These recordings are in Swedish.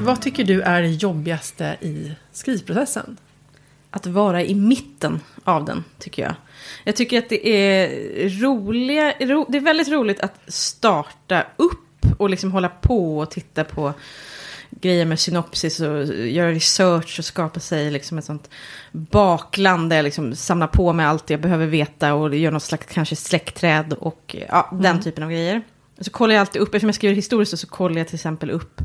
vad tycker du är det jobbigaste i skrivprocessen? Att vara i mitten av den, tycker jag. Jag tycker att det är, roliga, ro, det är väldigt roligt att starta upp och liksom hålla på och titta på grejer med synopsis och göra research och skapa sig liksom ett sånt bakland där jag liksom samlar på mig allt jag behöver veta och gör något slags kanske släktträd och ja, den Mm. typen av grejer. Så kollar jag alltid upp, eftersom jag skriver historiskt så kollar jag till exempel upp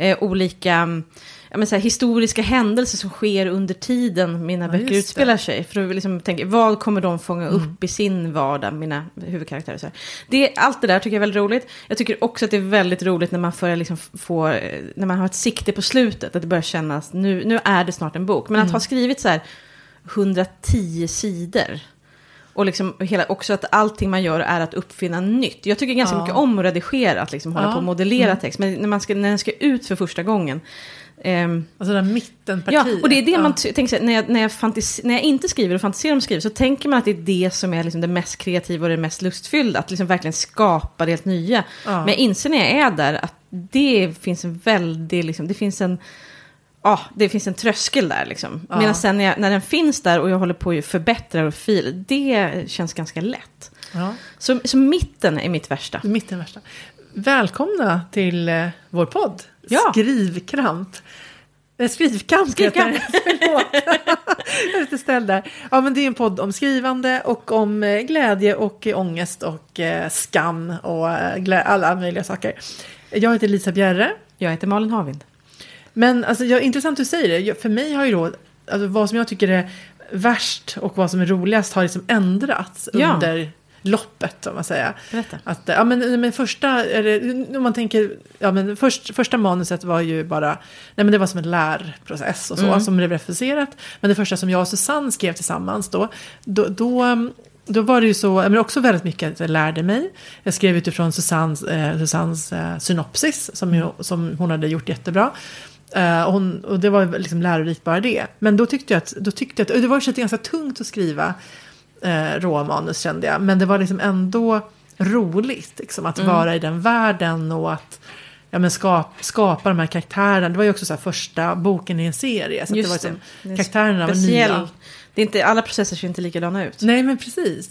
eh, olika ja, men så här, historiska händelser som sker under tiden mina Ja, böcker det. utspelar sig. För att liksom tänka, vad kommer de fånga Mm. upp i sin vardag, mina huvudkaraktärer? Så här. Det, allt det där tycker jag är väldigt roligt. Jag tycker också att det är väldigt roligt när man, får, liksom, få, när man har ett sikte på slutet, att det börjar kännas, nu, nu är det snart en bok. Men att Mm. ha skrivit så här 110 sidor, och liksom hela, också att allting man gör är att uppfinna nytt. Jag tycker ganska Ja. mycket om att redigera, att liksom hålla Ja. på och modellera Mm. text. Men när, man ska, när den ska ut för första gången. ehm, Alltså där mittenpartiet. ja, och det är det Ja. man tänker sig, när jag, när, jag fantis, när jag inte skriver och fantiserar om att skriva så tänker man att det är det som är liksom det mest kreativa och det mest lustfyllda. Att liksom verkligen skapa det helt nya. Men jag inser när jag är där att det finns en väldig, liksom, det finns en, ja, det finns en tröskel där liksom. Ja. Medan sen när, jag, när den finns där och jag håller på att förbättra och fil, det känns ganska lätt. Ja, Så, så mitten är mitt värsta. mitten värsta. Välkomna till eh, vår podd. Ja. Skrivkramp. Eh, Skrivkamp Skrivkamp. heter jag är lite ställd där. Ja, men det är en podd om skrivande och om eh, glädje och eh, ångest och eh, skam och eh, alla möjliga saker. Jag heter Lisa Bjerre. Jag heter Malin Havind. Men alltså, jag, intressant att du säger det. För mig har ju då, alltså, vad som jag tycker är värst och vad som är roligast har liksom ändrats Ja. under loppet, om man säger. Berätta. Att, ja, men, men första, eller, om man tänker, ja, men först, första manuset var ju bara, nej men det var som en lärprocess och så, Mm. som blev refuserat. Men det första som jag och Susanne skrev tillsammans då, då, då, då var det ju så, men också väldigt mycket att jag lärde mig. Jag skrev utifrån Susannes, eh, Susannes eh, synopsis, som, ju, som hon hade gjort jättebra. Eh, och, hon, och det var liksom lärorikt bara det. Men då tyckte jag att, då tyckte jag att det var ju ganska tungt att skriva eh, råmanus kände jag. Men det var liksom ändå roligt liksom, att Mm. vara i den världen och att ja, men skap, skapa de här karaktärerna. Det var ju också så första boken i en serie. Så det var liksom, det. Det är karaktärerna var nya. Det är inte, alla processer ser inte likadana ut. Nej men precis.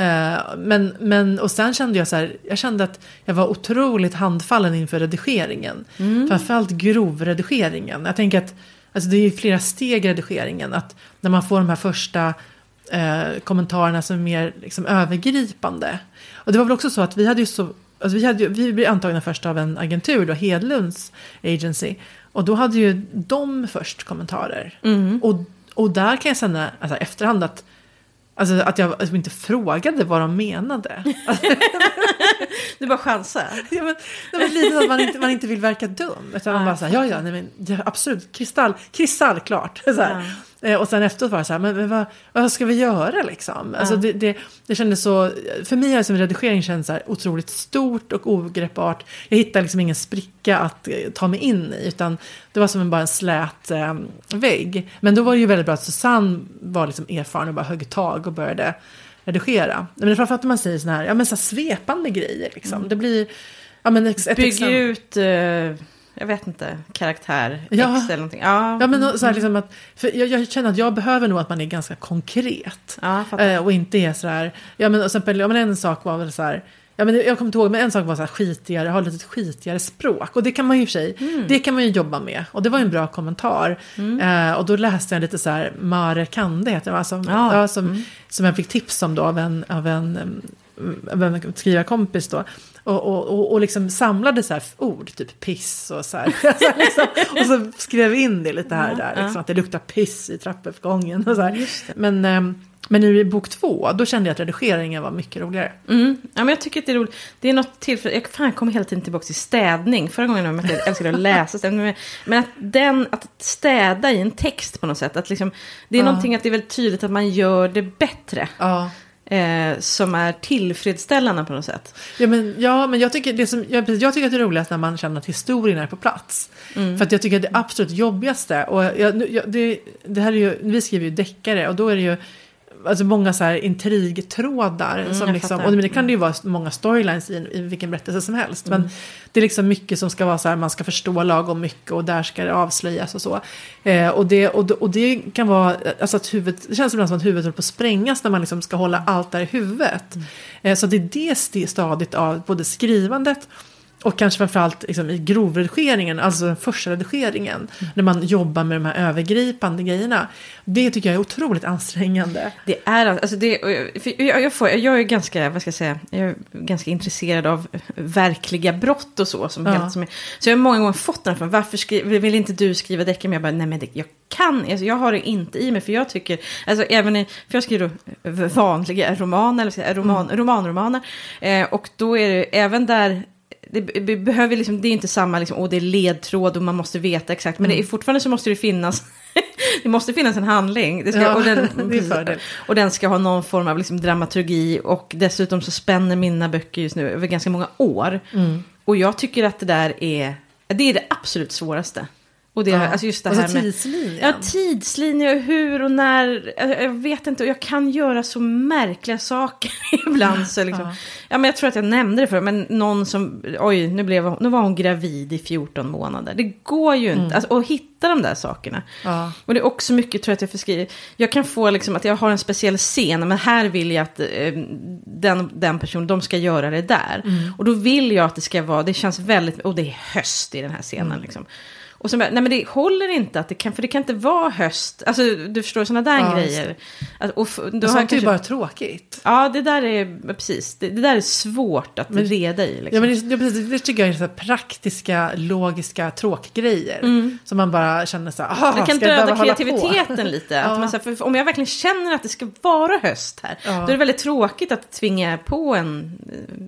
Eh, men, men, och sen kände jag så här, jag kände att jag var otroligt handfallen inför redigeringen. Mm. Framförallt grovredigeringen. Jag tänker att alltså det är ju flera steg i redigeringen. Att när man får de här första eh, kommentarerna som är mer liksom, övergripande. Och det var väl också så att vi hade ju så, alltså vi, hade ju, vi blev antagna först av en agentur, då, Hedlunds agency. Och då hade ju de först kommentarer. Mm. Och, och där kan jag känna alltså, efterhand att Alltså att jag alltså, inte frågade vad de menade. Du bara chansar. ja, men, nej, men lite att man inte, man inte vill verka dum. Utan man Ja, bara så här, ja ja, nej, men, ja, absolut, kristall, kristallklart. Så här. Eh, Och sen efteråt var det så här, men, men vad, vad ska vi göra liksom? Alltså, det, det, det kändes så, för mig har som redigering känns så här otroligt stort och ogreppbart. Jag hittade liksom ingen spricka att eh, ta mig in i, utan det var som en, bara en slät eh, vägg. Men då var det ju väldigt bra att Susanne var liksom erfaren och bara högg tag och började redigera. Men framförallt när man säger såna här, ja, men så här svepande grejer. Liksom. Det blir... Ja, men ett, ett Bygg exempel- ut, eh, jag vet inte, karaktär Ja. X eller någonting. Ja, Ja, men så här, liksom att, för jag, jag känner att jag behöver nog att man är ganska konkret. ja. Eh, och inte är så här, ja men, exempel, ja, men en sak var väl så här, ja, men jag kommer inte ihåg, men en sak var så här skitigare, ha lite skitigare språk. Och det kan man ju i och för sig, Mm. det kan man ju jobba med. Och det var ju en bra kommentar. Eh, och då läste jag lite så här, Mare Kande heter det, som, Ja. ja, som, som jag fick tips om då av en, av en, mm, av en skrivarkompis då. Och, och, och, och liksom samlade så ord, typ piss och så här. så här liksom, och så skrev in det lite här och där, liksom, att det luktar piss i trappuppgången och så här. Men, ehm, men nu i bok två, då kände jag att redigeringen var mycket roligare. Mm. Ja, men jag tycker att det är roligt. Det är något tillfälle, jag fan, jag kommer hela tiden tillbaka till städning. Förra gången jag mötte, jag älskade att läsa städning. Men att, den, att städa i en text på något sätt. Att liksom, det är Ja. någonting att det är väldigt tydligt att man gör det bättre. Ja. Eh, som är tillfredsställande på något sätt. Ja, men, ja, men jag tycker, det som, jag, jag tycker att det är roligast när man känner att historien är på plats. För att jag tycker att det absolut jobbigaste, och jag, jag, det, det här är ju, vi skriver ju deckare och då är det ju alltså många så här intrigtrådar. som jag liksom, och det kan det ju vara många storylines i, i vilken berättelse som helst. Men det är liksom mycket som ska vara så här, man ska förstå lagom mycket och där ska det avslöjas och så. Eh, och, det, och, och det kan vara, alltså att huvudet, det känns ibland som att huvudet håller på att sprängas när man liksom ska hålla allt där i huvudet. Eh, så det är det st- stadiet av både skrivandet och kanske framförallt liksom i grovredigeringen, alltså den första redigeringen. När man jobbar med de här övergripande grejerna. Det tycker jag är otroligt ansträngande. Det är alltså det, jag- jag, får, jag är ganska, vad ska jag säga, jag är ganska intresserad av verkliga brott och så. Som Ja. helt, som är, så jag har många gånger fått den från, varför skri, vill inte du skriva deckare? Men jag bara, nej men det, jag kan, alltså, jag har det inte i mig. För jag tycker, alltså även i, för jag skriver vanliga romaner, eller roman, Mm. romanromaner. Eh, och då är det även där, det, be- be- behöver liksom, det är inte samma, liksom, och det är ledtråd och man måste veta exakt. Men det Mm. är, fortfarande så måste det finnas, det måste finnas en handling. Det ska, Ja, och den, det. Och den ska ha någon form av liksom dramaturgi och dessutom så spänner mina böcker just nu över ganska många år. Mm. Och jag tycker att det där är, det är det absolut svåraste. Och det, Ja. alltså just det Och så här med... tidslinjen. Ja, tidslinje och hur och när. Jag vet inte, och jag kan göra så märkliga saker ibland. Så liksom, Ja. ja. men jag tror att jag nämnde det för men någon som, oj, nu, blev, nu var hon gravid i 14 månader. Det går ju inte, alltså, att hitta de där sakerna. Ja. Och det är också mycket tror jag att jag förskriver. Jag kan få liksom att jag har en speciell scen, men här vill jag att eh, den, den personen, de ska göra det där. Och då vill jag att det ska vara, det känns väldigt, och det är höst i den här scenen liksom. Och så, bara, nej men det håller inte, att det kan, för det kan inte vara höst. Alltså du förstår sådana där Ja, grejer. Att, och, f- då Och sånt är ju bara tråkigt. Ja, det där är, precis, det, det där är svårt att Men- reda i. Liksom. Ja, men det, det, precis, det tycker jag är så praktiska, logiska tråkgrejer. Som man bara känner så här, Det kan döda kreativiteten lite. Ja. Man, här, för om jag verkligen känner att det ska vara höst här, Ja. då är det väldigt tråkigt att tvinga på en,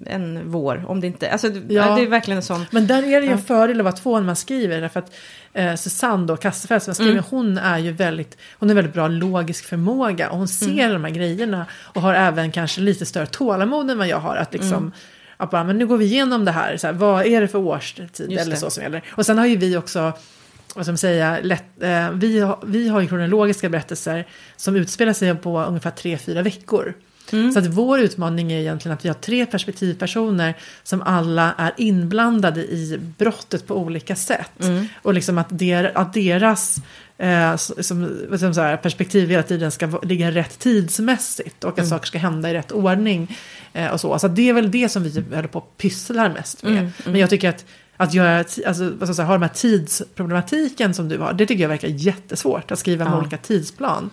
en vår. Om det inte, alltså, Ja. det är verkligen en sån... Men där är det ju en fördel att vara två när man skriver. Därför att eh, Susanne då, Kassefeld som jag skriver, Mm. hon är ju väldigt, hon har väldigt bra logisk förmåga. Och hon ser Mm. de här grejerna. Och har även kanske lite större tålamod än vad jag har. Att liksom, Mm. att bara, men nu går vi igenom det här. Så här vad är det för årstid Just eller det. så som gäller. Och sen har ju vi också vad ska man säga, lätt, eh, vi, har, vi har ju kronologiska berättelser som utspelar sig på ungefär tre fyra veckor. Mm. Så att vår utmaning är egentligen att vi har tre perspektivpersoner som alla är inblandade i brottet på olika sätt. Mm. Och liksom att, der, att deras eh, som, ska man säga, perspektiv hela tiden ska ligga rätt tidsmässigt och att saker ska hända i rätt ordning. Eh, och så. så det är väl det som vi håller på och pysslar mest med. Mm, Men jag tycker att att göra, alltså, vad ska ha de här tidsproblematiken som du har, det tycker jag verkar jättesvårt. Att skriva med Ja. olika tidsplan.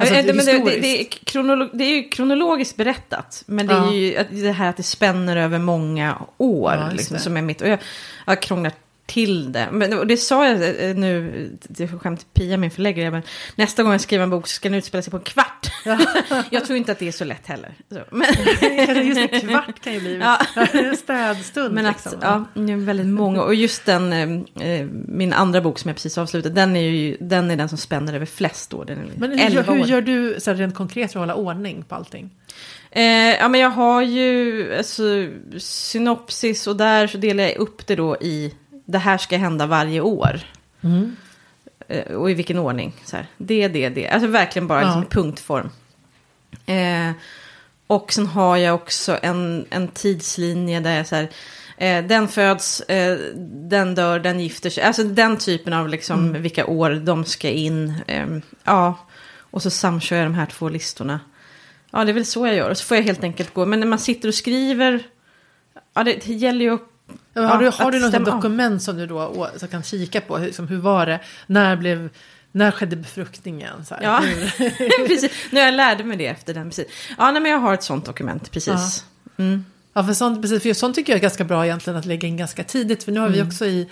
Alltså, Eh, det, men det, det, det, är kronolo- det är ju kronologiskt berättat. Men det är Ja. ju det här att det spänner över många år. Ja, liksom, det. som är mitt. Och jag, jag krånglar till det. Men, och det sa jag eh, nu, det skämt Pia, min förläggare, men nästa gång jag skriver en bok så ska den utspela sig på en kvart. jag tror inte att det är så lätt heller. Så, men, Just en kvart kan ju bli Ja. en städstund. men att, liksom. ja, det är väldigt många. Och just den, eh, eh, min andra bok som jag precis avslutade, den är ju den, är den som spänner över flest år. Men hur, 11 gör- hur gör du så här, rent konkret för att hålla ordning på allting? Eh, ja, men jag har ju alltså, synopsis och där så delar jag upp det då i det här ska hända varje år. Eh, och i vilken ordning. Så här. Det, det, det. Alltså verkligen bara Ja. liksom, punktform. Eh, och sen har jag också en, en tidslinje där jag så här. Eh, den föds, eh, den dör, den gifter sig. Alltså den typen av liksom vilka år de ska in. Eh, ja, och så samkör jag de här två listorna. Ja, det är väl så jag gör. Och så får jag helt enkelt gå. Men när man sitter och skriver, ja, det, det gäller ju att... Ja, har du, Ja, har du något dokument som du då så kan kika på? Hur, som, hur var det? När, blev, när skedde befruktningen? Så här, Ja. precis. Nu jag lärde mig det efter den. Precis. Ja, nej, men jag har ett sånt dokument, precis. Mm. Ja, för sånt, precis, för sånt tycker jag är ganska bra egentligen att lägga in ganska tidigt. För nu har vi också i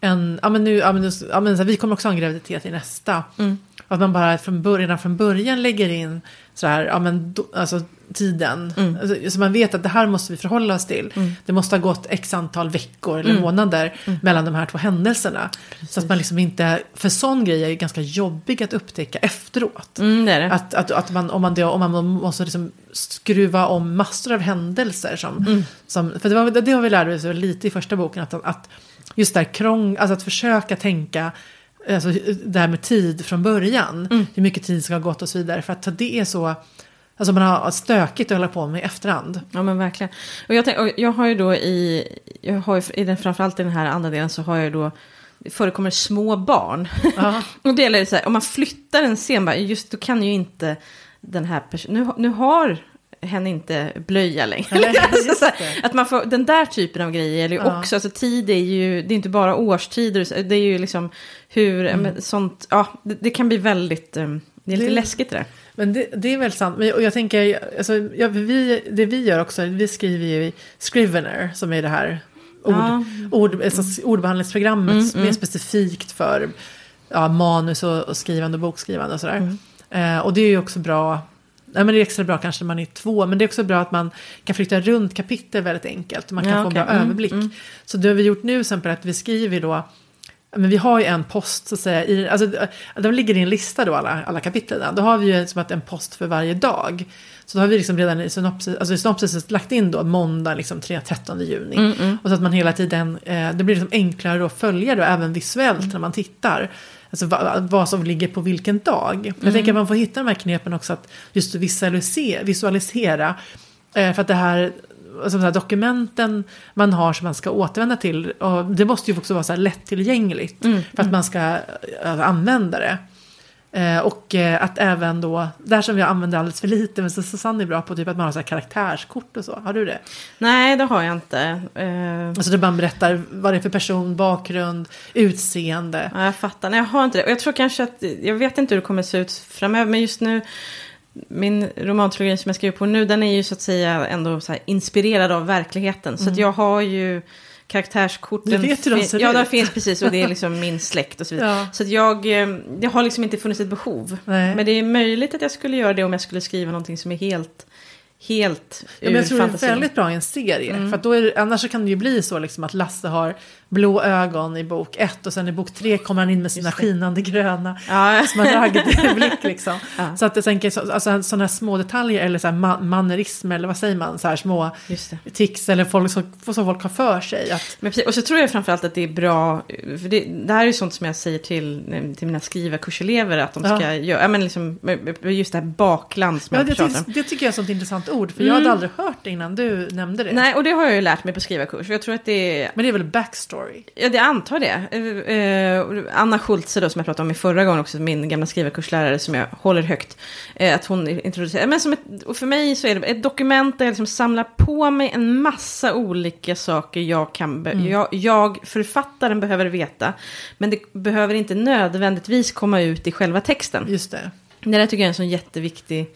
en, ja men nu, ja men, nu, ja, men så här, vi kommer också ha en graviditet i nästa. Och att man bara från början, redan från början lägger in så här, ja men do, alltså tiden. Alltså, så man vet att det här måste vi förhålla oss till. Det måste ha gått x antal veckor eller månader mellan de här två händelserna. Så att man liksom inte, för sån grej är ju ganska jobbig att upptäcka efteråt. Mm, det det. Att, att, att man, om man, om man måste liksom skruva om massor av händelser. Som, som, för det, var, det har vi lärt oss lite i första boken. Att, att just där krång, alltså att försöka tänka alltså, det här med tid från början. Mm. Hur mycket tid ska ha gått och så vidare. För att det är så, alltså man har stökigt att hålla på med i efterhand. Ja men verkligen. Och jag, tänk, och jag har ju då i, jag har ju, i den, framförallt i den här andra delen så har jag ju då, det förekommer små barn. Ja. och det gäller så här, om man flyttar en scen, bara, just då kan ju inte den här personen, nu, nu har hen inte blöja längre. Nej, alltså, att man får, den där typen av grejer gäller ju Ja. också, alltså tid är ju, det är inte bara årstider, det är ju liksom hur, Mm. men, sånt, ja, det, det kan bli väldigt, eh, det är lite Det- läskigt det där. Men det, det är väldigt sant. Men, och jag tänker, alltså, ja, vi, det vi gör också, vi skriver ju i Scrivener, som är det här ord, Ja. ord, alltså, ordbehandlingsprogrammet Mm, mm. specifikt för ja, manus och, och skrivande och bokskrivande och sådär. Mm. Eh, och det är ju också bra, nej, men det är extra bra kanske när man är två, men det är också bra att man kan flytta runt kapitel väldigt enkelt. Man kan Ja, få en okej. bra Mm, överblick. mm. Så det har vi gjort nu exempel att vi skriver då men vi har ju en post så att säga, i, alltså, de ligger i en lista då alla, alla kapitlen. Då har vi ju som att en post för varje dag. Så då har vi liksom redan i synopsis, alltså i synopsis lagt in då måndag liksom 3-13 juni. Mm, mm. Och så att man hela tiden, eh, det blir liksom enklare att följa då även visuellt när man tittar. Alltså vad, vad som ligger på vilken dag. Jag tänker att man får hitta de här knepen också att just visualisera, visualisera eh, för att det här, alltså de här dokumenten man har som man ska återvända till, och det måste ju också vara så här lättillgängligt Mm, för att man ska eh, använda det. Eh, och eh, att även då, där som jag använder alldeles för lite, men så Susanne är bra på typ att man har så här karaktärskort och så. Har du det? Nej, det har jag inte. Eh, Alltså där man berättar vad det är för person, bakgrund, utseende. Ja, jag fattar. Nej, jag har inte det. Och jag tror kanske att, jag vet inte hur det kommer se ut framöver, men just nu, min romantrilogi som jag skriver på nu, den är ju så att säga ändå så inspirerad av verkligheten. Så att jag har ju karaktärskorten. Du vet hur de ser Ja, de finns precis och det är liksom min släkt och så vidare. Ja. Så jag, eh, det har liksom inte funnits ett behov. Nej. Men det är möjligt att jag skulle göra det om jag skulle skriva någonting som är helt, helt Ja, men jag tror det är fantasin. väldigt bra i en serie. För att då är annars så kan det ju bli så liksom att Lasse har blå ögon i bok ett och sen i bok tre kommer han in med sina skinande gröna Ja, smaragdblick liksom. Ja. Så att jag tänker så, alltså, sådana här små detaljer eller så här ma- mannerism eller vad säger man, så här små tics eller folk som, som folk har för sig. Att, Men precis, och så tror jag framförallt att det är bra, för det, det här är ju sånt som jag säger till, till mina skrivarkurselever, att de Ja. ska göra, ja men liksom, just det här bakland som ja, jag det, pratar om. det tycker jag är ett sånt intressant ord för jag hade aldrig hört det innan du nämnde det. Nej, och det har jag ju lärt mig på skrivarkurs. Jag tror att det är, Men det är väl backstory? Ja det antar det. Eh, Anna Schultze då, som jag pratade om i förra gången också, min gamla skrivarkurslärare som jag håller högt. eh, Att hon introducerar, men som ett, och för mig så är det ett dokument där jag liksom samlar på mig en massa olika saker jag kan, be- jag, jag, författaren behöver veta. Men det behöver inte nödvändigtvis komma ut i själva texten. Just det. Det där tycker jag är en sån jätteviktig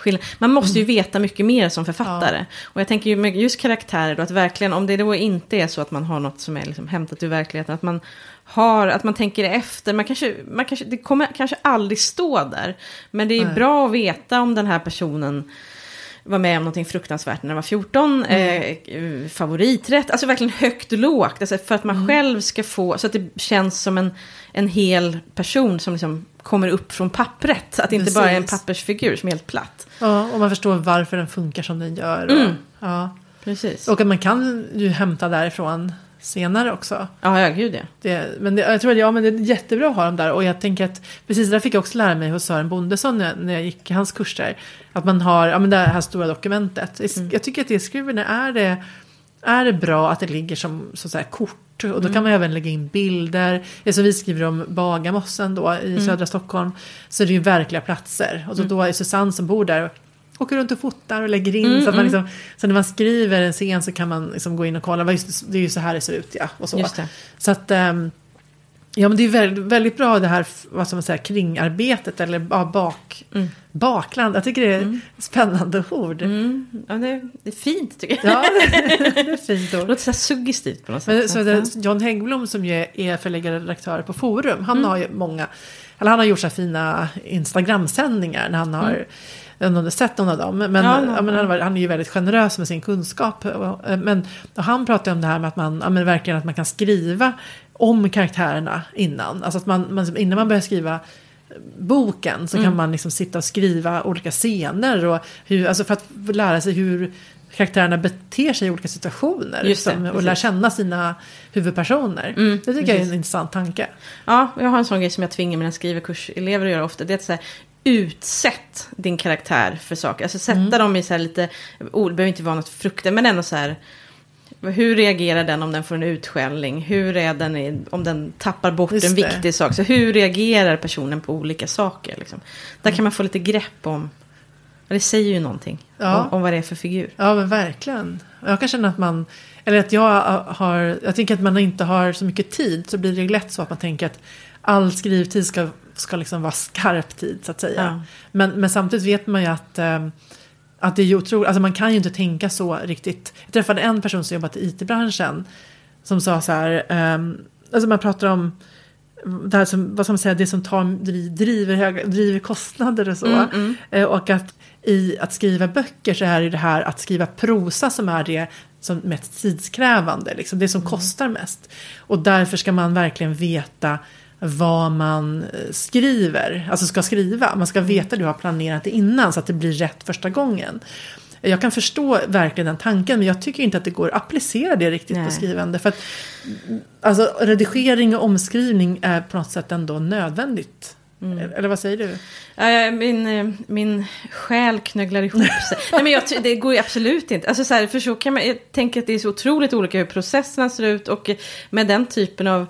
skillnad. Man måste ju veta mycket mer som författare. Och jag tänker ju med just karaktärer då, att verkligen, om det då inte är så att man har något som är liksom hämtat ur verkligheten, att man har, att man tänker efter, man kanske, man kanske, det kommer kanske aldrig stå där. Men det är Nej. bra att veta om den här personen var med om någonting fruktansvärt när den var 14. Mm. Eh, favoriträtt, alltså verkligen högt och lågt. Alltså för att Mm. man själv ska få, så att det känns som en, en hel person som liksom kommer upp från pappret. Att det inte bara är en pappersfigur som är helt platt. Ja, och man förstår varför den funkar som den gör. Och, Mm. ja. Precis. och att man kan ju hämta därifrån senare också. ja, ja, gud ja. Det, men det, jag tror att ja, men det är jättebra att ha dem där. Och jag tänker att precis det där fick jag också lära mig hos Sören Bondesson när, jag- när jag gick hans kurser. Att man har ja, men det här stora dokumentet. I- Jag tycker att i Scrivener är det, är det bra att det ligger som så att kort. Och då kan man även lägga in bilder. Som vi skriver om Bagarmossen då i södra Stockholm. Så är det ju verkliga platser. Och så då är Susanne som bor där åker runt och fotar och lägger in. Mm, så, att man mm. liksom, så när man skriver en scen så kan man liksom gå in och kolla. Just, det är ju så här det ser ut ja. Och så. Det. Så att, ehm, ja men det är väldigt, väldigt bra det här, vad ska man säga, kringarbetet eller ja, bak, Mm. bakland. Jag tycker det är ett spännande ord. Mm. Ja, det, det är fint tycker jag. Ja, det är fint Det ord. låter så suggestivt på något Men, sätt. så det, John Häggblom som ju är förläggare och redaktör på Forum, han har ju många, eller han har gjort så här fina Instagram-sändningar när han har jag vet inte om du har sett någon av dem, men, Ja, ja, men han, var, han är ju väldigt generös med sin kunskap. Och, Men och han pratar om det här med att man, ja, men verkligen att man kan skriva om karaktärerna innan. Alltså att man, man innan man börjar skriva boken så kan man liksom sitta och skriva olika scener och hur, alltså för att lära sig hur karaktärerna beter sig i olika situationer. Det, som, och precis. lär känna sina huvudpersoner. Mm, det tycker jag är precis. en intressant tanke. Ja, jag har en sån grej som jag tvingar mina skrivarkurselever att göra ofta. Det är att så här, utsätt din karaktär för saker. Alltså sätta Mm. dem i så här lite, ord, det behöver inte vara något frukten, men ändå så här. Hur reagerar den om den får en utskällning? Hur är den i, om den tappar bort Just en det. viktig sak? Så hur reagerar personen på olika saker? Liksom? Där kan man få lite grepp om, det säger ju någonting Ja. om, om vad det är för figur. Ja, men verkligen. Jag kan känna att man, eller att jag har, jag tänker att man inte har så mycket tid så blir det lätt så att man tänker att all skrivtid ska, ska liksom vara skarp tid så att säga. Ja. Men, men samtidigt vet man ju att, eh, att det är otroligt, alltså man kan ju inte tänka så riktigt. Jag träffade en person som jobbat i it-branschen som sa så här, ehm, alltså man pratar om det här som, vad ska man säga, det som tar, dri- driver, höga, driver kostnader och så. Mm, Eh, Och att i att skriva böcker så är det det här att skriva prosa som är det som mest tidskrävande, liksom, det som kostar mest. Och därför ska man verkligen veta vad man eh, skriver, alltså ska skriva. Man ska veta du har planerat det innan så att det blir rätt första gången. Jag kan förstå verkligen den tanken men jag tycker inte att det går att applicera det riktigt Nej. på skrivande. För att, mm, alltså, redigering och omskrivning är på något sätt ändå nödvändigt. Eller vad säger du? Ja, min, eh, min själ knögglar ihop sig. Nej, men jag, det går ju absolut inte. Alltså, så här, för så kan man, jag tänker att det är så otroligt olika hur processerna ser ut. Och eh, med den typen av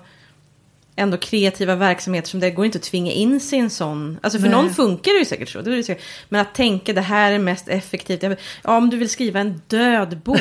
ändå kreativa verksamheter som det går inte att tvinga in sig i en sån. Alltså för Nej. någon funkar det ju säkert så. Det är säkert. Men att tänka det här är mest effektivt. Ja, om du vill skriva en död bok.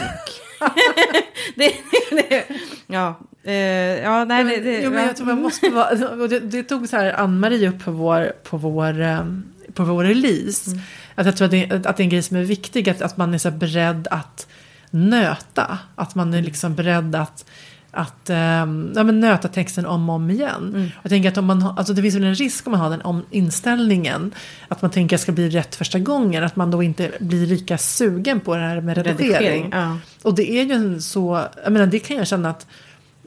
det, det, ja, eh, ja, nej, det, det, jo, men ja. jag tror man måste vara, det, det tog så här Ann-Marie upp på vår, på vår, ehm, på vår release. Mm. Att jag tror att det, att det är en grej som är viktig, att, att man är så beredd att nöta. Att man är liksom beredd att att ehm, ja, men nöta texten om och om igen. Mm. Jag tänker att om man, alltså det finns väl en risk om man har den om inställningen. Att man tänker att det ska bli rätt första gången. Att man då inte blir lika sugen på det här med redigering. redigering. Ja. Och det är ju en så, jag menar det kan jag känna att,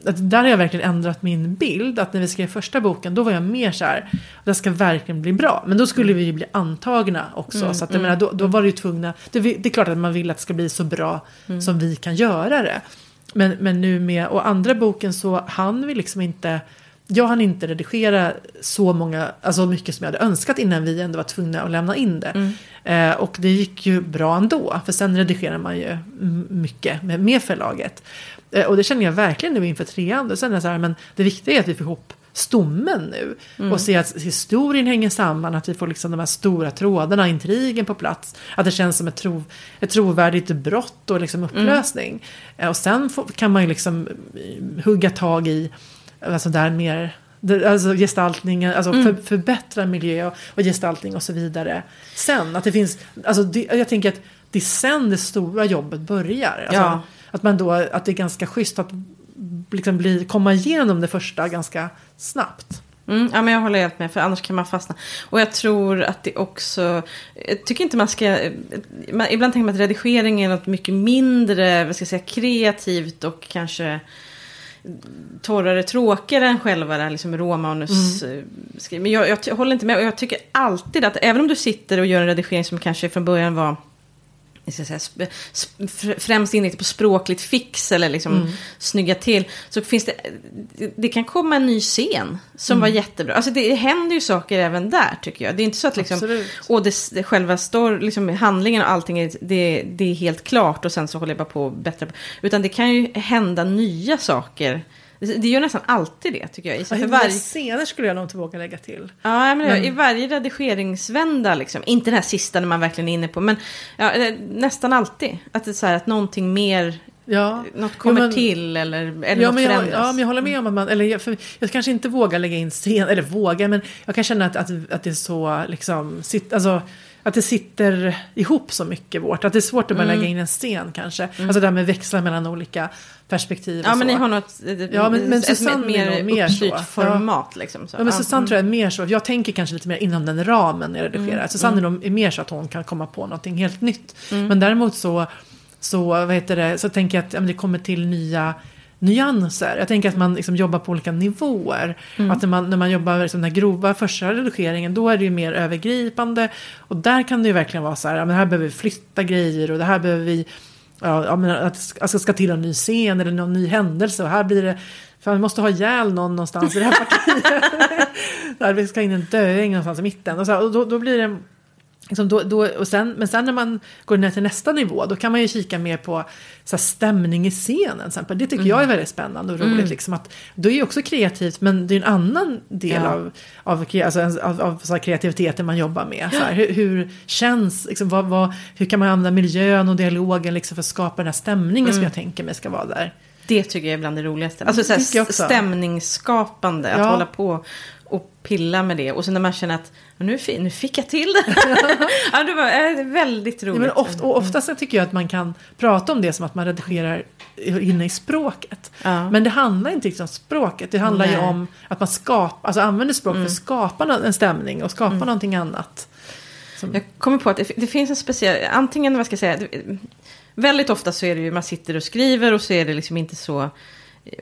att där har jag verkligen ändrat min bild. Att när vi skrev första boken då var jag mer så här, det ska verkligen bli bra. Men då skulle vi ju bli antagna också. Mm, så att jag menar då, då var det ju tvungna, det, det är klart att man vill att det ska bli så bra Mm. som vi kan göra det. Men, men nu med, och andra boken så hann vi liksom inte, jag hann inte redigera så många, alltså mycket som jag hade önskat innan vi ändå var tvungna att lämna in det. Mm. Eh, och det gick ju bra ändå, för sen redigerar man ju mycket med, med förlaget. Eh, och det känner jag verkligen nu inför trean. Då känner jag så här, men det viktiga är att vi får ihop stommen nu. Och se att historien hänger samman, att vi får liksom de här stora trådarna, intrigen på plats. Att det känns som ett, tro, ett trovärdigt brott och liksom upplösning. Eh, och sen får, kan man ju liksom eh, hugga tag i alltså där mer Alltså gestaltningen, alltså för, förbättra miljö och, och gestaltning och så vidare. Sen, att det finns, alltså det, jag tänker att det är sen det stora jobbet börjar. Alltså, Ja. Att man då, att det är ganska schysst att liksom bli, komma igenom det första ganska snabbt. Mm, ja, men jag håller helt med, för annars kan man fastna. Och jag tror att det också... Jag tycker inte man ska... Man, ibland tänker man att redigering är något mycket mindre, vad ska jag säga, kreativt och kanske torrare, tråkigare än själva det här liksom råmanus Mm. skriv. Men jag, jag ty- håller inte med. Och jag tycker alltid att även om du sitter och gör en redigering som kanske från början var jag säga, främst inriktad på språkligt fix eller liksom Mm. snygga till. Så finns det, det, kan komma en ny scen som Mm. var jättebra. Alltså det händer ju saker även där tycker jag. Det är inte så att liksom, Absolut. och det, själva står, liksom handlingen och allting, är, det, det är helt klart och sen så håller jag bara på att bättra. på. Utan det kan ju hända nya saker. Det, gör nästan alltid det tycker jag. I, Ja, varje... scener skulle jag nog inte våga lägga till. Ja, men, Men- i varje redigeringsvända, liksom. inte den här sista när man verkligen är inne på, men ja, eh, nästan alltid. Att det är så här att någonting mer, Ja. något kommer men- till eller, eller Ja något men, jag, förändras. ja, men jag håller med om att man, eller jag, för jag kanske inte vågar lägga in scen, eller vågar, men jag kan känna att, att, att det är så, liksom, sitt, alltså, att det sitter ihop så mycket vårt. Att det är svårt att bara Mm. lägga in en scen kanske. Alltså det här med växla mellan olika perspektiv och Ja, men så. ni har något, eh, Ja, men- men Susanne är mer mer uppstyrt så. Ja. format. Liksom, så. Ja, men Susanne mm. tror jag är mer så, jag tänker kanske lite mer inom den ramen när jag redigerar. Mm, Susanne är nog mer så att hon kan komma på någonting helt nytt. Mm. Men däremot så, så, vad heter det, så tänker jag att ja, men det kommer till nya nyanser. Jag tänker att man liksom jobbar på olika nivåer. Mm. Att när man, när man jobbar liksom den här grova första redigeringen då är det ju mer övergripande. Och där kan det ju verkligen vara så här, ja, men här behöver vi flytta grejer och det här behöver vi ja, men att det ska- alltså, ska till en ny scen eller någon ny händelse. Och här blir det, för man måste ha ihjäl någon någonstans i det här partiet. Där vi ska in en döing någonstans i mitten. Och, så, och då, då blir det... Liksom då, då, och sen, men sen när man går ner till nästa nivå då kan man ju kika mer på så här, stämning i scenen. exempel. Det tycker jag är väldigt spännande och roligt. Liksom, att, då är ju också kreativt men det är en annan del Ja. av, av, alltså, av, av så här, kreativiteten man jobbar med. Så här, hur, hur känns, liksom, vad, vad, hur kan man använda miljön och dialogen liksom, för att skapa den här stämningen som jag tänker mig ska vara där. Det tycker jag är bland det roligaste. Alltså så här, tycker jag också. stämningsskapande, att Ja. hålla på och pilla med det. Och sen när man känner att nu, nu fick jag till det. ja, det var eh, väldigt Ja, roligt. men ofta, och oftast så tycker jag att man kan prata om det som att man redigerar inne i språket. Ja. Men det handlar inte riktigt om språket. Det handlar ju Nej. om att man skapar, alltså använder språk för att skapa nå- en stämning och skapa någonting annat. Som, Jag kommer på att det, det finns en speciell, antingen vad ska jag säga, det, väldigt ofta så är det ju man sitter och skriver och så är det liksom inte så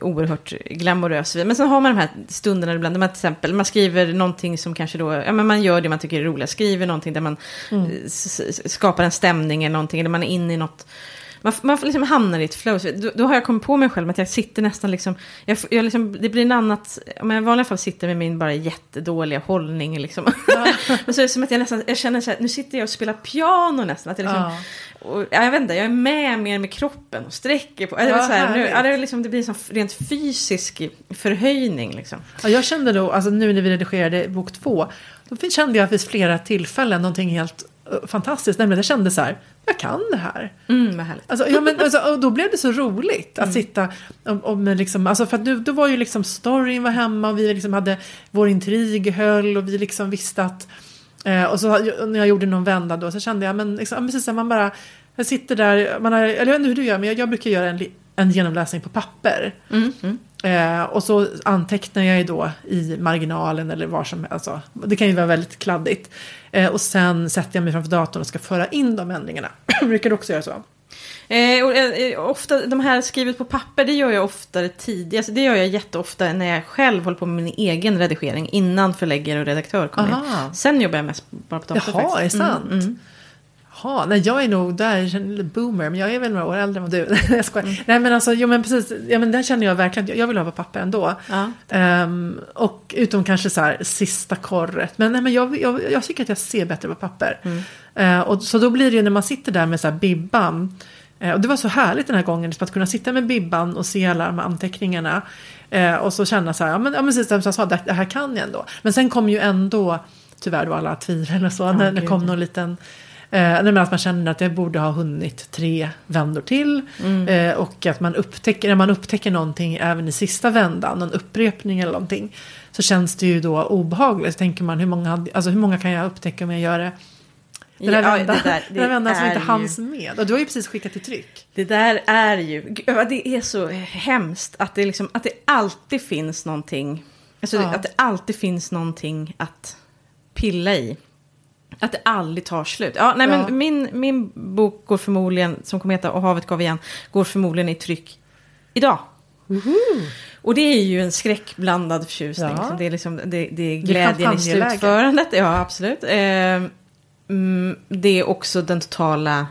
oerhört glamorös. Men sen har man de här stunderna ibland, där man till exempel man skriver någonting som kanske då, ja men man gör det man tycker är roligt, skriver någonting där man Mm. eh, skapar en stämning eller någonting, eller man är inne i något man, man liksom hamnar i ett flow. Då, då har jag kommit på mig själv att jag sitter nästan liksom, jag, jag liksom det blir en annat, om jag i vanliga fall sitter med min bara jättedåliga hållning liksom. Men så är det som att jag nästan, jag känner så här, nu sitter jag och spelar piano nästan. Att jag, liksom, Ja. och, ja, jag vet inte, jag är med mer med kroppen och sträcker på. Ja, Ja, så här, nu, ja, det, är liksom, det blir en rent fysisk förhöjning liksom. Ja, jag kände då, alltså nu när vi redigerade bok två, då kände jag vid flera tillfällen någonting helt fantastiskt. Nämligen jag kände så här, jag kan det här. Mm, vad härligt. Alltså, ja, men, alltså, och då blev det så roligt Mm. att sitta och, och med liksom, alltså för att nu, då var ju liksom storyn var hemma och vi liksom hade vår intrig höll och vi liksom visste att eh, och så när jag gjorde någon vända då så kände jag men liksom, precis man bara jag sitter där, man har, eller jag vet inte hur du gör men jag, jag brukar göra en, en genomläsning på papper. Mm, mm. Eh, och så antecknar jag ju då i marginalen eller var som helst. Alltså, det kan ju vara väldigt kladdigt. Eh, och sen sätter jag mig framför datorn och ska föra in de ändringarna. Brukar du också göra så? Eh, och, eh, ofta, de här skrivet på papper, det gör jag oftare tidigare. Alltså, det gör jag jätteofta när jag själv håller på med min egen redigering. Innan förläggare och redaktör kommer Aha. in. Sen jobbar jag mest bara på dator Jaha, faktiskt. är sant? Mm, mm. Jaha, nej jag är nog där, jag känner lite boomer, men jag är väl några år äldre än vad du Nej, jag skojar. Nej men alltså, jo men precis, ja men där känner jag verkligen, jag vill ha på papper ändå. Ja. Ehm, och utom kanske så här sista korret. Men, nej, men jag, jag, jag tycker att jag ser bättre på papper. Eh, och, så då blir det ju när man sitter där med så här bibban. Eh, och det var så härligt den här gången, liksom, att kunna sitta med bibban och se alla de här anteckningarna. Eh, och så känna så här, ja men, ja, men precis som jag sa, det, det här kan jag ändå. Men sen kom ju ändå, tyvärr då alla tvivel och så, när det kom någon liten Eh, men att man känner att jag borde ha hunnit tre vändor till. Eh, och att man upptäcker, när man upptäcker någonting även i sista vändan, någon upprepning eller någonting. Så känns det ju då obehagligt. Så tänker man hur många, alltså, hur många kan jag upptäcka om jag gör det? Den här Ja, vändan, det där- det vändan som inte hanns med. Och du har ju precis skickat till tryck. Det där är ju, det är så hemskt att det, liksom, att det alltid finns någonting, alltså Ja. att det alltid finns någonting att pilla i. Att det aldrig tar slut. Ja, nej, Ja. men min, min bok går förmodligen, som kommer heta Och havet gav igen, går förmodligen i tryck idag. Och det är ju en skräckblandad förtjusning. Ja. Det, är liksom, det, det är glädjen i champagneläge. slutförandet. Ja, absolut. Eh, mm, det är också den totala...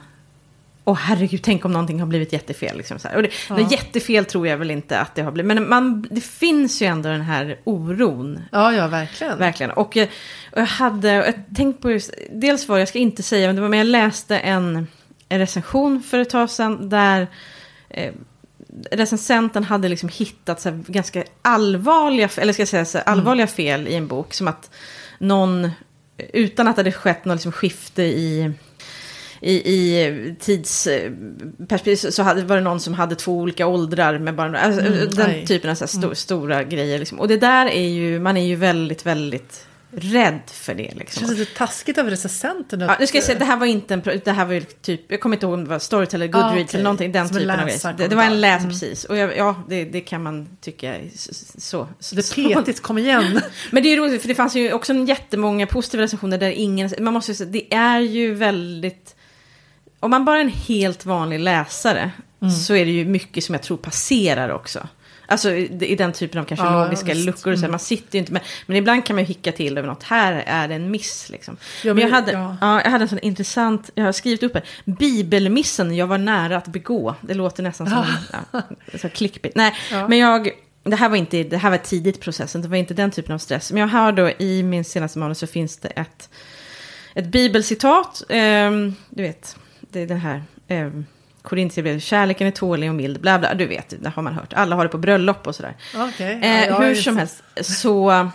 Åh herregud, tänk om någonting har blivit jättefel. Liksom så. Och det, Ja. det jättefel tror jag väl inte att det har blivit. Men man, det finns ju ändå den här oron. Ja, ja, verkligen. Verkligen. Och, jag- och jag hade, jag tänkte på just, dels var jag ska inte säga, men det var, men jag läste en, en recension för ett tag sedan där eh, recensenten hade liksom hittat så här, ganska allvarliga, eller ska jag säga så här, allvarliga fel i en bok. Som att någon, utan att det hade skett något liksom skifte i i, i tidsperspektiv så- så hade, var det någon som hade två olika åldrar med bara alltså, Mm, den aj. typen av så sto, stora grejer. Liksom. Och det där är ju, man är ju väldigt, väldigt rädd för det. Det Liksom. känns lite taskigt av recensenten. Ja, nu ska jag säga, det här var inte en, det här var ju typ, jag kommer inte ihåg om det var Storyteller, Ah, Goodreads okej. eller någonting, den Som en typen av grejer. Det, det var en läs, Mm. precis. Och jag, ja, det, det kan man tycka är s- så. Det är så. petigt, kom igen. Men det är roligt, för det fanns ju också en jättemånga positiva recensioner där ingen, man måste ju säga, det är ju väldigt, om man bara är en helt vanlig läsare Mm. så är det ju mycket som jag tror passerar också. Alltså i i den typen av kanske Ja, logiska visst. luckor. Och så här, man sitter ju inte med. Men ibland kan man ju hicka till över något. Här är det en miss liksom. Ja, men men jag hade, ja. ja. jag hade en sån intressant, jag har skrivit upp det. Bibelmissen jag var nära att begå. Det låter nästan som ja, så clickbait. Nej, men jag, det här var inte, det här var tidigt processen. Det var inte den typen av stress. Men jag har då i min senaste manus så finns det ett, ett bibelcitat. ehm, du vet, det är den här. Um, Korintierbrevet, kärleken är tålig och mild, bla bla, du vet, det har man hört. Alla har det på bröllop och sådär. Okej. Eh, Ja, hur som helst så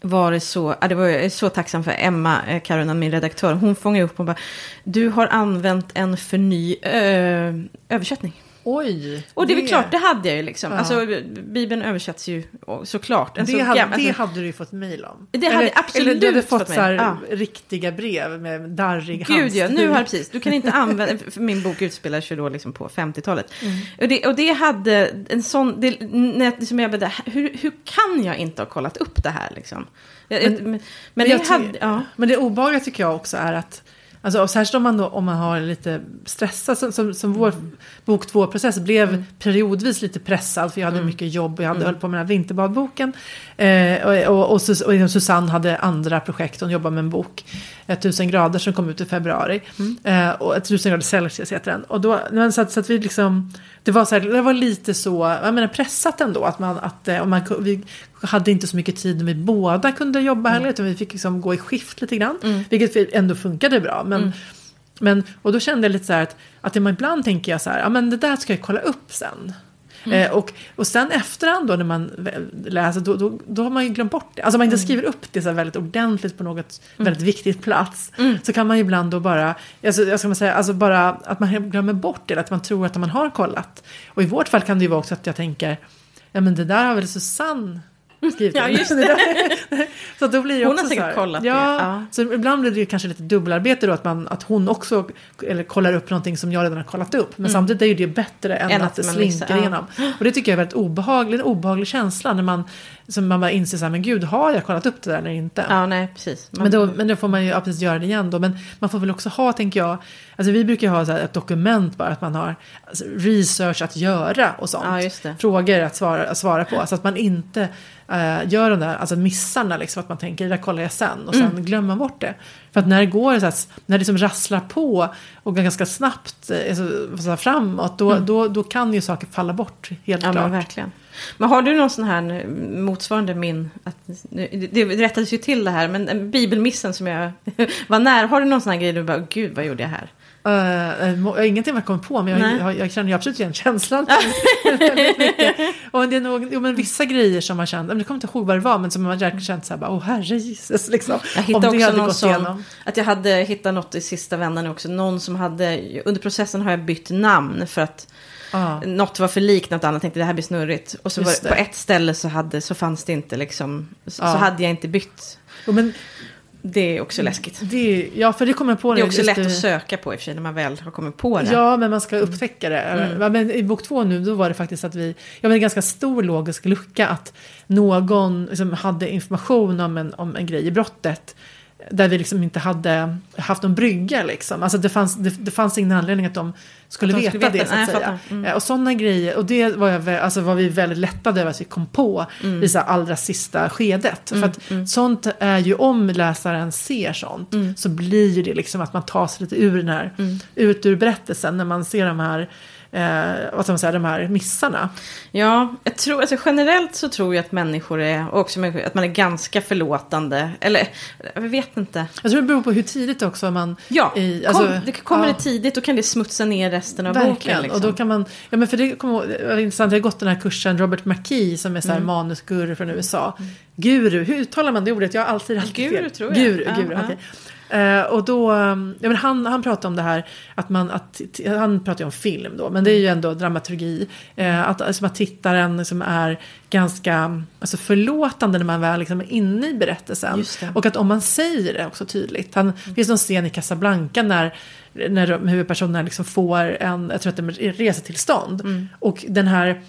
var det så, ja, det var, jag är så tacksam för Emma eh, Karunan, min redaktör. Hon fångade upp och bara, du har använt en för ny ö, översättning. Oj. Och det är väl klart, det hade jag ju liksom. Ja. Alltså, Bibeln översätts ju såklart. En det, så hade, gammal- det alltså, hade du ju fått mejl om. Det hade eller, absolut Eller du hade fått fått så här Ja. riktiga brev med darrig Gud ja, handstil. nu har det precis. Du kan inte använda, min bok utspelar sig då liksom på 50-talet. Mm. Och, det, och det hade en sån, det, när, liksom jag bara, hur, hur kan jag inte ha kollat upp det här liksom? Jag- Men- men, men, jag det hade, ja. Men det obehagliga tycker jag också är att Alltså, och särskilt om man, då, om man har lite stressad, som, som, som vår bok 2-process blev periodvis lite pressad för jag hade mycket jobb och jag hade höll på med den här vinterbadboken. Eh, och, och, och, Sus- och Susanne hade andra projekt, hon jobbade med en bok, 1000 grader som kom ut i februari. Eh, och 1000 grader Celsius heter den. Och då, men så, att, så att vi liksom, det var, så här, det var lite så, jag menar pressat ändå, att man, att, eh, om man, vi hade inte så mycket tid när vi båda kunde jobba heller, utan vi fick liksom gå i skift lite grann. Vilket ändå funkade bra. Men, men, och då kände jag lite så här att, att ibland tänker jag så här, ja men det där ska jag kolla upp sen. Eh, och, och sen efterhand då när man läser, då, då, då har man ju glömt bort det. Alltså om man inte skriver upp det så här väldigt ordentligt på något väldigt viktigt plats. Så kan man ju ibland då bara, alltså, jag ska säga, alltså bara att man glömmer bort det, att man tror att man har kollat. Och i vårt fall kan det ju vara också att jag tänker, ja men det där har väl Susanne skrivit Ja, just så att då blir det Hon har säkert så kollat det, ja, ja. Så ibland blir det ju kanske lite dubbelarbete då att, man, att hon också eller, kollar upp någonting som jag redan har kollat upp. Men samtidigt är ju det bättre än, Än att, att det slinker ja. igenom. Och det tycker jag är väldigt obehagligt, en obehaglig känsla när man, som man bara inser så här, men gud, har jag kollat upp det där eller inte? ja, nej, precis. Man, Men då, men då får man ju ja, precis göra det igen då. Men man får väl också ha, tänker jag, alltså vi brukar ju ha så här ett dokument bara, att man har alltså, research att göra och sånt. Ja. Frågor att svara, att svara på. Så att man inte eh, gör de där alltså missarna, liksom, att man tänker det där kollar jag sen och sen Mm. glömmer man bort det. För att när det går, så här, när det liksom rasslar på och ganska snabbt eh, så, så här, framåt, då, då, då kan ju saker falla bort helt Mm. Ja, men klart. verkligen. Men har du någon sån här nu, motsvarande min, att, det det rättades ju till det här, men en bibelmissen som jag var nära, har du någon sån här grej du bara, gud vad gjorde jag här? Uh, ingenting jag kommer på, men jag, jag, jag känner ju absolut igen känslan. Och det är nog, jo, men vissa grejer som man känt, jag kommer inte ihåg vad det var, men som man verkligen känt så här, bara, åh herre Jesus, liksom. Jag hittade också hade någon igenom. att jag hade hittat något i sista vändan också, någon som hade, under processen har jag bytt namn för att Ja. något var för likt något annat, tänkte det här blir snurrigt. Och så var på ett ställe så, hade, så fanns det inte liksom, så, Ja. så hade jag inte bytt. Jo, men Det är också läskigt. det, ja, för det kommer på Det är också lätt det- att söka på i och för sig när man väl har kommit på det. Ja, men man ska upptäcka det. Mm. Ja, Men I bok två nu, då var det faktiskt att vi, jag en ganska stor logisk lucka att någon liksom hade information om en, om en grej i brottet. Där vi liksom inte hade haft någon brygga liksom. Alltså det fanns, det, det fanns ingen anledning att de skulle de veta skulle veta. det så att säga. Mm. Eh, Och sådana grejer, och det var, jag, alltså var vi väldigt lättade över att vi kom på Mm. i så allra sista skedet. För att sånt är ju, om läsaren ser sånt, Mm. så blir det liksom att man tar sig lite ur den här, ut ur berättelsen när man ser de här, eh, vad ska man säga, de här missarna. Ja, jag tror, alltså generellt så tror jag att människor är, och också människor, att man är ganska förlåtande. Eller, jag vet inte. Jag tror det beror på hur tidigt också man... Ja, i, alltså, kom, det kommer ja. det tidigt, då kan det smutsa ner resten av Verkligen, boken. Liksom. och då kan man, ja men för det kommer det var intressant, jag har gått den här kursen, Robert McKee som är så här Mm. manusguru från USA. Guru, hur uttalar man det ordet? Jag har alltid alltid Guru, fel. tror jag. Guru, guru, ja. okej. Eh, och då, um, ja, men han, han pratar om det här, att man, att, han pratar ju om film då, men det är ju ändå dramaturgi. Eh, att, alltså, att tittaren som är ganska alltså, förlåtande när man väl liksom är inne i berättelsen. Och att om man säger det också tydligt. Han, Det finns någon scen i Casablanca när, när huvudpersonerna liksom får en, jag tror att det är resetillstånd. Och den här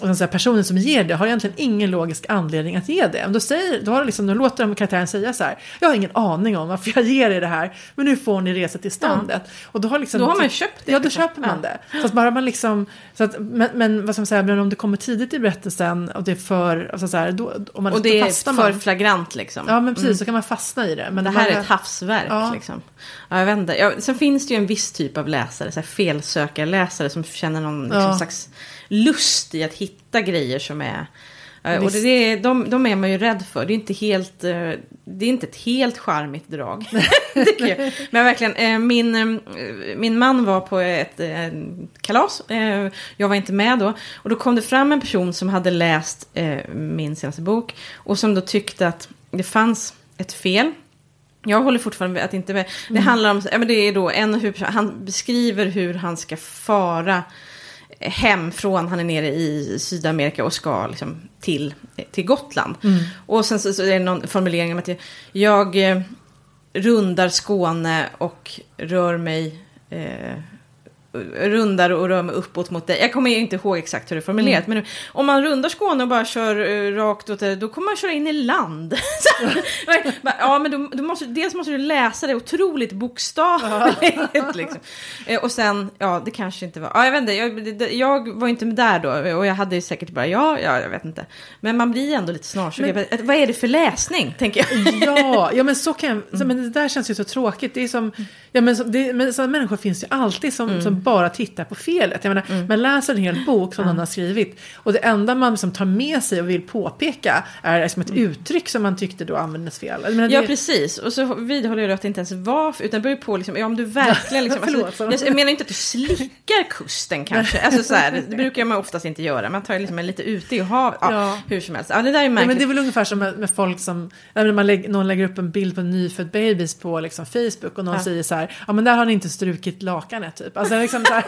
och sen så här, personen som ger det har egentligen ingen logisk anledning att ge det. Då, säger, då, har liksom, då låter de karaktären säga så här, jag har ingen aning om varför jag ger er det här, men nu får ni resa till ståndet. Ja. Och då har, liksom, då har man köpt det. Ja, då liksom. köper man det. Så att bara man liksom, så att, men, men vad ska man säga, men om det kommer tidigt i berättelsen och det är för, alltså så här, då, om man, och det är för man, flagrant liksom. Ja, men precis, mm. så kan man fastna i det. Men det, här bara, är ett havsverk ja. liksom. Ja, jag vet inte. Ja, sen finns det ju en viss typ av läsare, så här felsökarläsare som känner någon liksom, ja. slags lust i att hitta grejer som är... Visst. Och det, de, de är man ju rädd för. Det är inte, helt, eh, det är inte ett helt charmigt drag. Men verkligen, eh, min, eh, min man var på ett kalas. Jag var inte med då. Och då kom det fram en person som hade läst min senaste bok. Och som då tyckte att det fanns ett fel. Jag håller fortfarande att inte med. Det mm. handlar om, ja, men det är då en hur, han beskriver hur han ska fara hem från, han är nere i Sydamerika och ska liksom till, till Gotland. Mm. Och sen så, så, är det någon formulering om att jag, jag eh, rundar Skåne och rör mig eh, rundar och rör mig uppåt mot dig. Jag kommer inte ihåg exakt hur det är formulerat. Mm. Men om man rundar Skåne och bara kör uh, rakt åt det, då kommer man köra in i land. ja, men då, då, måste, dels måste du läsa det otroligt bokstavligt. liksom. uh, och sen, ja, det kanske inte var... Ja, jag vet inte, jag, jag var inte med där då. Och jag hade säkert bara, ja, ja, jag vet inte. Men man blir ändå lite. Men... Vad är det för läsning, tänker jag. ja, ja, men så kan jag... Mm. Men det där känns ju så tråkigt. Det är som... Ja, men, det, men sådana människor finns ju alltid som, mm. som bara tittar på felet. Jag menar, mm. Man läser en hel bok som mm. någon har skrivit och det enda man liksom tar med sig och vill påpeka är liksom ett mm. uttryck som man tyckte då användes fel. Menar, det... Ja, precis. Och så vidhåller jag att det inte ens var, utan det beror på liksom, ja, om du verkligen... Liksom, alltså, jag menar inte att du slickar kusten kanske. Alltså, så här, det brukar man oftast inte göra. Man tar liksom en lite ute i havet, ja, ja. hur som helst. Ja, det där är märkligt. Ja, men det är väl ungefär som med, med folk som, när man lägger, någon lägger upp en bild på en nyfödd bebis på liksom, Facebook och någon säger så här, ja men där har ni inte strukit lakanet typ. Alltså, liksom så här,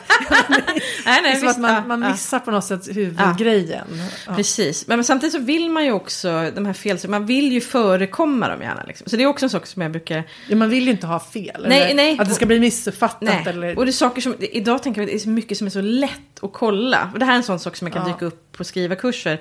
nej, nej, visst, att man, man missar på något sätt huvudgrejen. Ja. Precis, men, men, samtidigt så vill man ju också, de här fel, man vill ju förekomma dem gärna. Liksom. Så det är också en sak som jag brukar... Ja, man vill ju inte ha fel. Nej, eller nej. Att det ska bli missuppfattat. Nej. Eller... Och det är saker som, idag tänker jag att det är så mycket som är så lätt att kolla. Och det här är en sån sak som jag kan ja. dyka upp på skrivarkurser.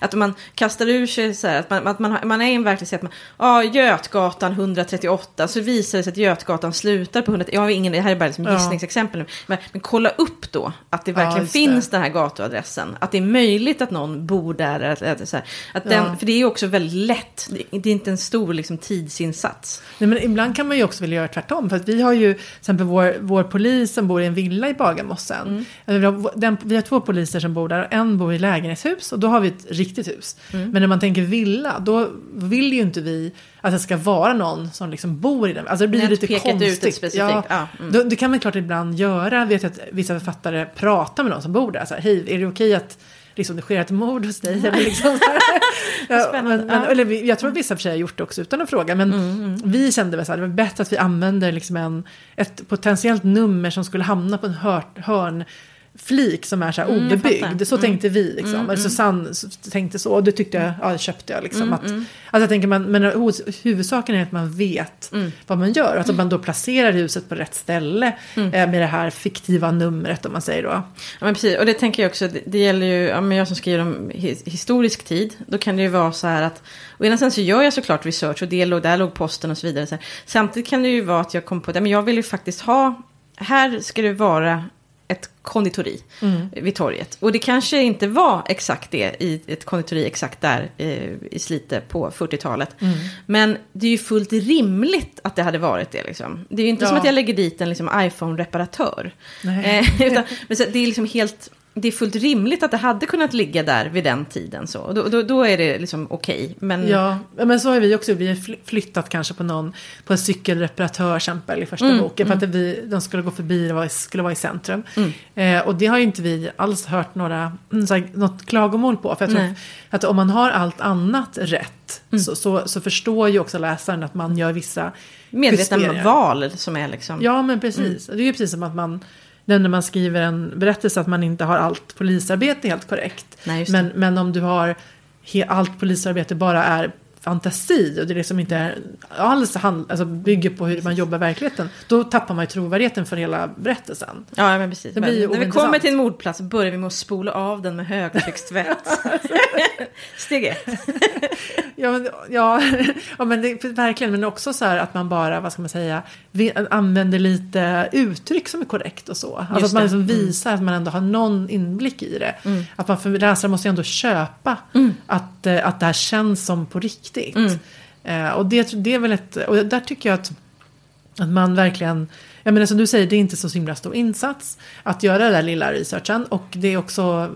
Att man kastar ur sig så här, att man, att man, man är i en verklighet, man, ja, Götgatan 138, så visar det sig att Götgatan slutar på 100, jag har ingen, det här är bara liksom ja. gissningsexempel nu, men, men, kolla upp då att det verkligen ja, finns det. den här gatuadressen, att det är möjligt att någon bor där, att, att, så här, att den, ja. för det är också väldigt lätt, det, det är inte en stor liksom, tidsinsats. Nej, men ibland kan man ju också vilja göra tvärtom, för att vi har ju till exempel vår, vår polis som bor i en villa i Bagarmossen, mm. vi, har, den, vi har två poliser som bor där, och en bor i lägenhetshus och då har vi ett riktigt hus. Mm. Men när man tänker villa, då vill ju inte vi att det ska vara någon som liksom bor i den. Alltså det blir lite konstigt. Ut specifikt. Ja, ja. Mm. Då, det kan man klart ibland göra. Jag vet att vissa författare pratar med någon som bor där. Så här, Hej, är det okej att liksom, det sker ett mord hos dig. Eller liksom, ja, men, men, ja. eller, jag tror att vissa för sig har gjort det också utan att fråga. Men mm, mm. vi kände att det var bättre att vi använder liksom en, ett potentiellt nummer som skulle hamna på en hör, hörn flik som är så här mm, obebyggd. så mm. tänkte vi liksom. Mm, Eller Susanne tänkte så. Och det tyckte jag, ja det köpte jag liksom. Mm, att, mm. Alltså jag tänker man, men huvudsaken är att man vet mm. vad man gör. Att man då placerar huset på rätt ställe. Eh, med det här fiktiva numret om man säger då. Ja men precis. Och det tänker jag också. Det, det gäller ju, ja, men jag som skriver om historisk tid. Då kan det ju vara så här att. Å ena sidan så gör jag såklart research. Och det låg, där låg posten och så vidare. Så Samtidigt kan det ju vara att jag kom på det. Men jag vill ju faktiskt ha. Här ska det vara ett konditori mm. vid torget. Och det kanske inte var exakt det i ett konditori exakt där eh, i Slite på 40-talet. Mm. Men det är ju fullt rimligt att det hade varit det. Liksom. Det är ju inte ja. som att jag lägger dit en liksom, iPhone-reparatör. Eh, utan, men så, det är liksom helt det är fullt rimligt att det hade kunnat ligga där vid den tiden. Så. Då, då, då är det liksom okej. Okay. Men... Ja, men så har vi också vi flyttat kanske på någon, på en cykelreparatör exempel i första mm, boken. För mm. att vi, de skulle gå förbi, det skulle vara i centrum. Mm. Eh, och det har ju inte vi alls hört några, mm, här, något klagomål på. För jag tror att om man har allt annat rätt mm. så, så, så, förstår ju också läsaren att man gör vissa Medvetna val som är liksom. Ja, men precis. Mm. Det är ju precis som att man när man skriver en berättelse att man inte har allt polisarbete helt korrekt. Nej, men, men om du har allt polisarbete bara är fantasi och det liksom inte är alls hand, alltså bygger på hur man jobbar i verkligheten. Då tappar man ju trovärdigheten för hela berättelsen. Ja, men precis. Det blir ju När vi kommer till en mordplats börjar vi med att spola av den med högtryckstvätt. Steg ett. Ja, men, ja, ja men det, verkligen. Men också så här att man bara, vad ska man säga, använder lite uttryck som är korrekt och så. Alltså Just att man det. Mm. liksom visar att man ändå har någon inblick i det. Att man för läsaren måste ju ändå köpa Mm. att, eh, att det här känns som på riktigt. Eh, och det, det är väl ett, och där tycker jag att, att man verkligen jag menar som du säger, det är inte så himla stor insats att göra den där lilla researchen. Och det är också,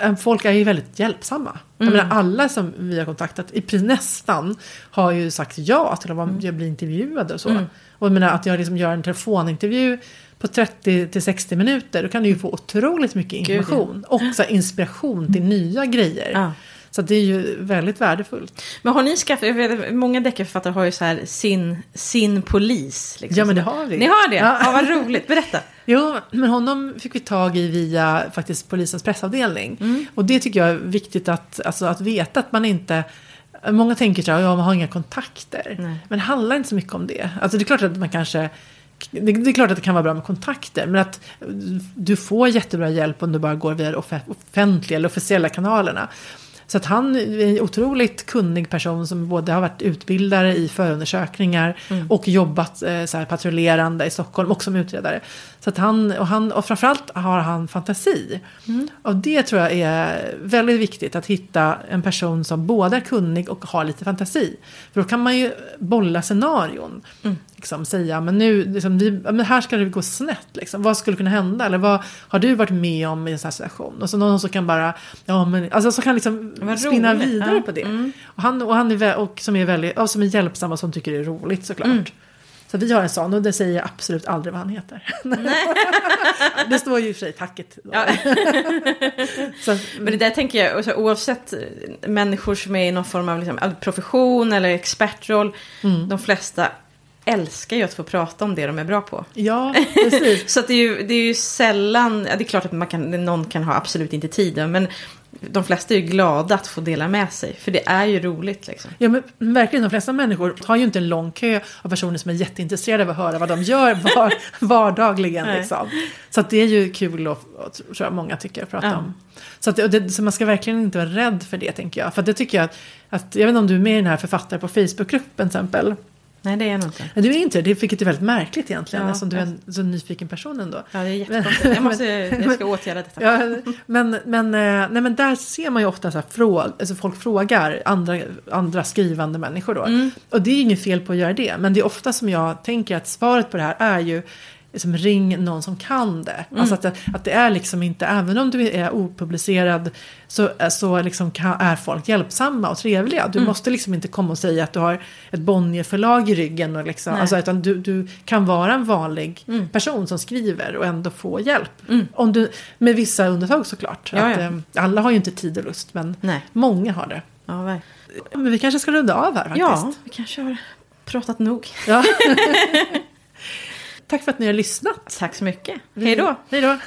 eh, folk är ju väldigt hjälpsamma. Jag menar alla som vi har kontaktat, i nästan, har ju sagt ja till att vara, bli intervjuade och så. Och jag menar att jag liksom gör en telefonintervju på 30 till 60 minuter, då kan du ju få otroligt mycket Gud, ja. information. Och så inspiration till nya grejer. Ja. Så det är ju väldigt värdefullt. Men har ni skaffat, jag vet, många deckarförfattare har ju så här sin, sin polis. Liksom. Ja, men det har vi. Ni har det? Ja. Ja, vad roligt. Berätta. Jo, men honom fick vi tag i via faktiskt polisens pressavdelning. Mm. Och det tycker jag är viktigt att, alltså, att veta att man inte... Många tänker så här, ja, man har inga kontakter. Nej. Men det handlar inte så mycket om det. Alltså det är klart att man kanske... Det, det är klart att det kan vara bra med kontakter. Men att du får jättebra hjälp om du bara går via de off- offentliga eller officiella kanalerna. Så att han är en otroligt kunnig person som både har varit utbildare i förundersökningar och jobbat eh, så här, patrullerande i Stockholm och som utredare. Så att han, och, han, och framförallt har han fantasi. Och det tror jag är väldigt viktigt att hitta en person som både är kunnig och har lite fantasi. För då kan man ju bolla scenarion. Liksom, säga, men nu, liksom, vi, men här ska det gå snett. Liksom. Vad skulle kunna hända? Eller vad har du varit med om i en sån här situation? Och så någon som kan bara, ja men, alltså som kan liksom spinna vidare Ja. på det. Mm. Och han, och han är, och som är väldigt, och som är hjälpsam och som tycker det är roligt såklart. Mm. Så vi har en sån och det säger jag absolut aldrig vad han heter. det står ju i och för sig tacket. Ja. Så, Men det där tänker jag, alltså, oavsett eh, människor som är i någon form av liksom, profession eller expertroll. Mm. De flesta älskar ju att få prata om det de är bra på. ja, precis. Så det, är ju, det är ju sällan, ja, det är klart att man kan, någon kan ha absolut inte tid, men de flesta är ju glada att få dela med sig. För det är ju roligt liksom. Ja, men verkligen, de flesta människor har ju inte en lång kö av personer som är jätteintresserade av att höra vad de gör var, vardagligen. Liksom. Så att det är ju kul och, och tror jag många tycker att prata Ja. om. Så, att, det, så man ska verkligen inte vara rädd för det tänker jag. För det tycker jag att, att jag vet inte om du är med i den här författare på Facebookgruppen till exempel. Nej, det är jag nog inte. Du är inte det, vilket är väldigt märkligt egentligen. Ja, eftersom du är en så nyfiken person ändå. Ja, det är jättekonstigt. Jag, måste, jag ska åtgärda detta. Ja, men, men, eh, nej, men där ser man ju ofta så här fråg, alltså folk frågar andra, andra skrivande människor då. Mm. Och det är inget fel på att göra det. Men det är ofta som jag tänker att svaret på det här är ju liksom, ring någon som kan det. Mm. Alltså att, att det är liksom inte, även om du är opublicerad så, så liksom kan, är folk hjälpsamma och trevliga. Mm. Du måste liksom inte komma och säga att du har ett Bonnierförlag i ryggen. Och liksom, Nej. alltså, utan du, du kan vara en vanlig Mm. person som skriver och ändå få hjälp. Om du, med vissa undantag såklart. Ja, att, ja. eh, alla har ju inte tid och lust, men Nej. många har det. Ja. Men vi kanske ska runda av här faktiskt. ja, vi kanske har pratat nog. Ja. Tack för att ni har lyssnat. Tack så mycket. Hej då. Hej då.